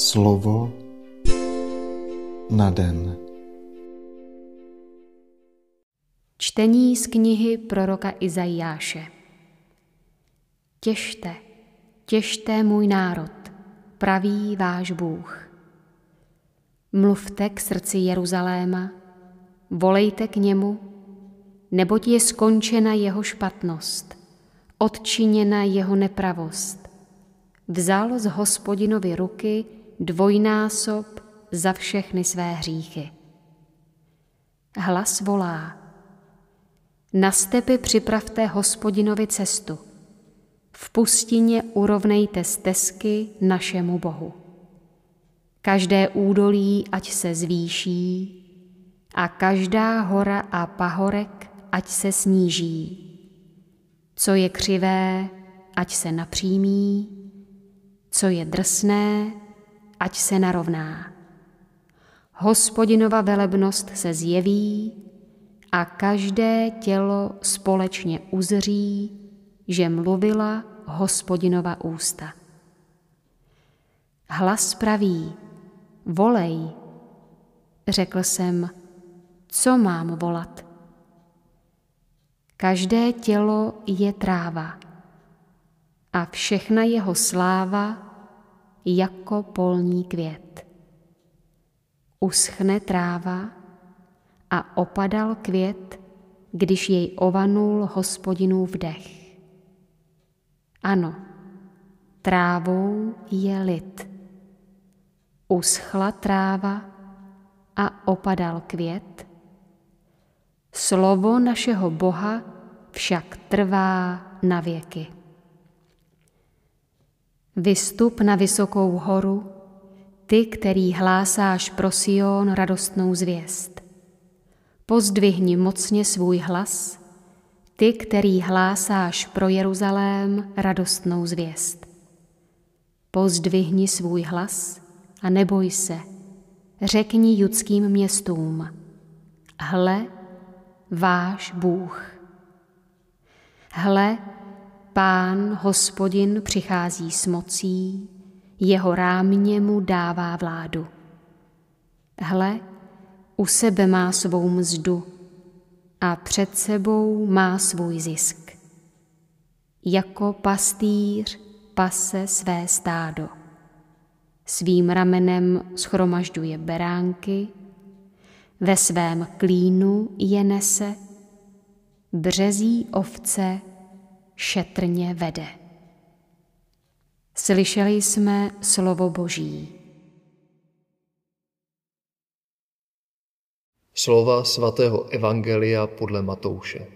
Slovo na den. Čtení z knihy proroka Izajáše. Těšte, těšte můj národ, praví váš Bůh. Mluvte k srdci Jeruzaléma, volejte k němu, neboť je skončena jeho špatnost, odčiněna jeho nepravost vzal z hospodinovy ruky dvojnásob za všechny své hříchy. Hlas volá. Na stepy připravte hospodinovi cestu. V pustině urovnejte stezky našemu Bohu. Každé údolí ať se zvýší a každá hora a pahorek ať se sníží. Co je křivé, ať se napřímí co je drsné, ať se narovná. Hospodinova velebnost se zjeví a každé tělo společně uzří, že mluvila hospodinova ústa. Hlas praví, volej, řekl jsem, co mám volat? Každé tělo je tráva a všechna jeho sláva jako polní květ. Uschne tráva a opadal květ, když jej ovanul hospodinův dech. Ano, trávou je lid. Uschla tráva a opadal květ. Slovo našeho Boha však trvá na věky. Vystup na vysokou horu, ty, který hlásáš pro Sion radostnou zvěst. Pozdvihni mocně svůj hlas, ty, který hlásáš pro Jeruzalém radostnou zvěst. Pozdvihni svůj hlas a neboj se, řekni judským městům, hle, váš Bůh. Hle, Pán, hospodin, přichází s mocí, jeho rámě mu dává vládu. Hle, u sebe má svou mzdu a před sebou má svůj zisk. Jako pastýř pase své stádo. Svým ramenem schromažďuje beránky, ve svém klínu je nese, březí ovce šetrně vede. Slyšeli jsme slovo Boží. Slova svatého Evangelia podle Matouše.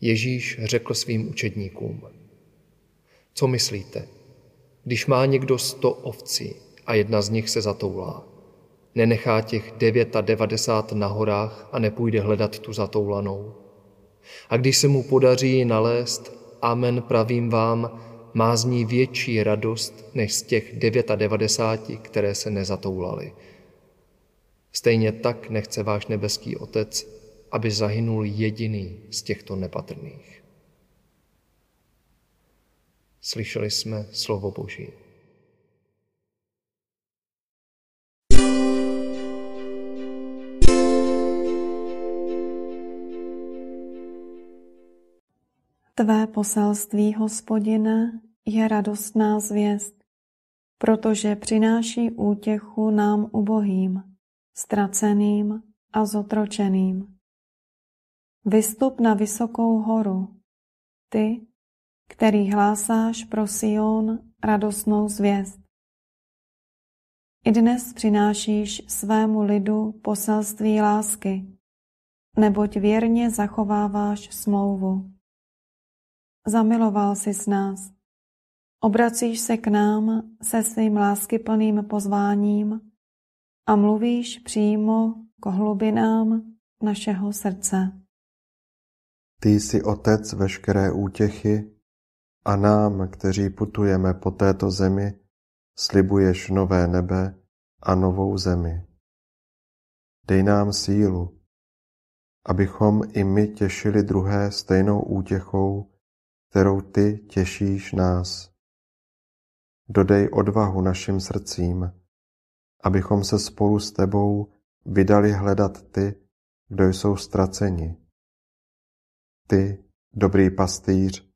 Ježíš řekl svým učedníkům, co myslíte, když má někdo sto ovcí a jedna z nich se zatoulá, nenechá těch devět a devadesát na horách a nepůjde hledat tu zatoulanou? A když se mu podaří nalézt, amen pravím vám, má z ní větší radost než z těch 99, které se nezatoulaly. Stejně tak nechce váš nebeský Otec, aby zahynul jediný z těchto nepatrných. Slyšeli jsme slovo Boží. Tvé poselství, hospodine, je radostná zvěst, protože přináší útěchu nám ubohým, ztraceným a zotročeným. Vystup na vysokou horu, ty, který hlásáš pro Sion radostnou zvěst. I dnes přinášíš svému lidu poselství lásky, neboť věrně zachováváš smlouvu zamiloval jsi s nás. Obracíš se k nám se svým láskyplným pozváním a mluvíš přímo k hlubinám našeho srdce. Ty jsi otec veškeré útěchy a nám, kteří putujeme po této zemi, slibuješ nové nebe a novou zemi. Dej nám sílu, abychom i my těšili druhé stejnou útěchou, kterou ty těšíš nás. dodej odvahu našim srdcím, abychom se spolu s tebou vydali hledat ty, kdo jsou ztraceni. Ty, dobrý pastýř,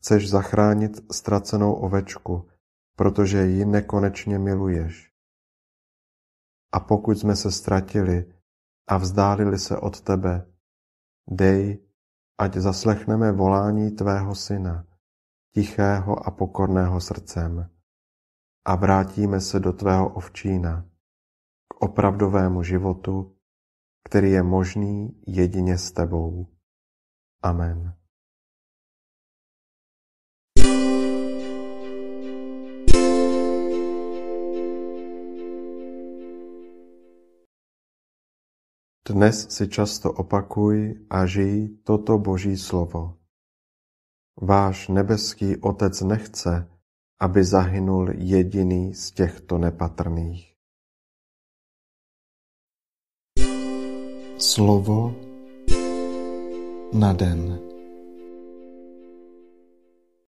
chceš zachránit ztracenou ovečku, protože ji nekonečně miluješ. A pokud jsme se ztratili a vzdálili se od tebe, dej, ať zaslechneme volání tvého syna, tichého a pokorného srdcem, a vrátíme se do tvého ovčína, k opravdovému životu, který je možný jedině s tebou. Amen. Dnes si často opakuj a žij toto Boží slovo. Váš nebeský Otec nechce, aby zahynul jediný z těchto nepatrných. Slovo na den.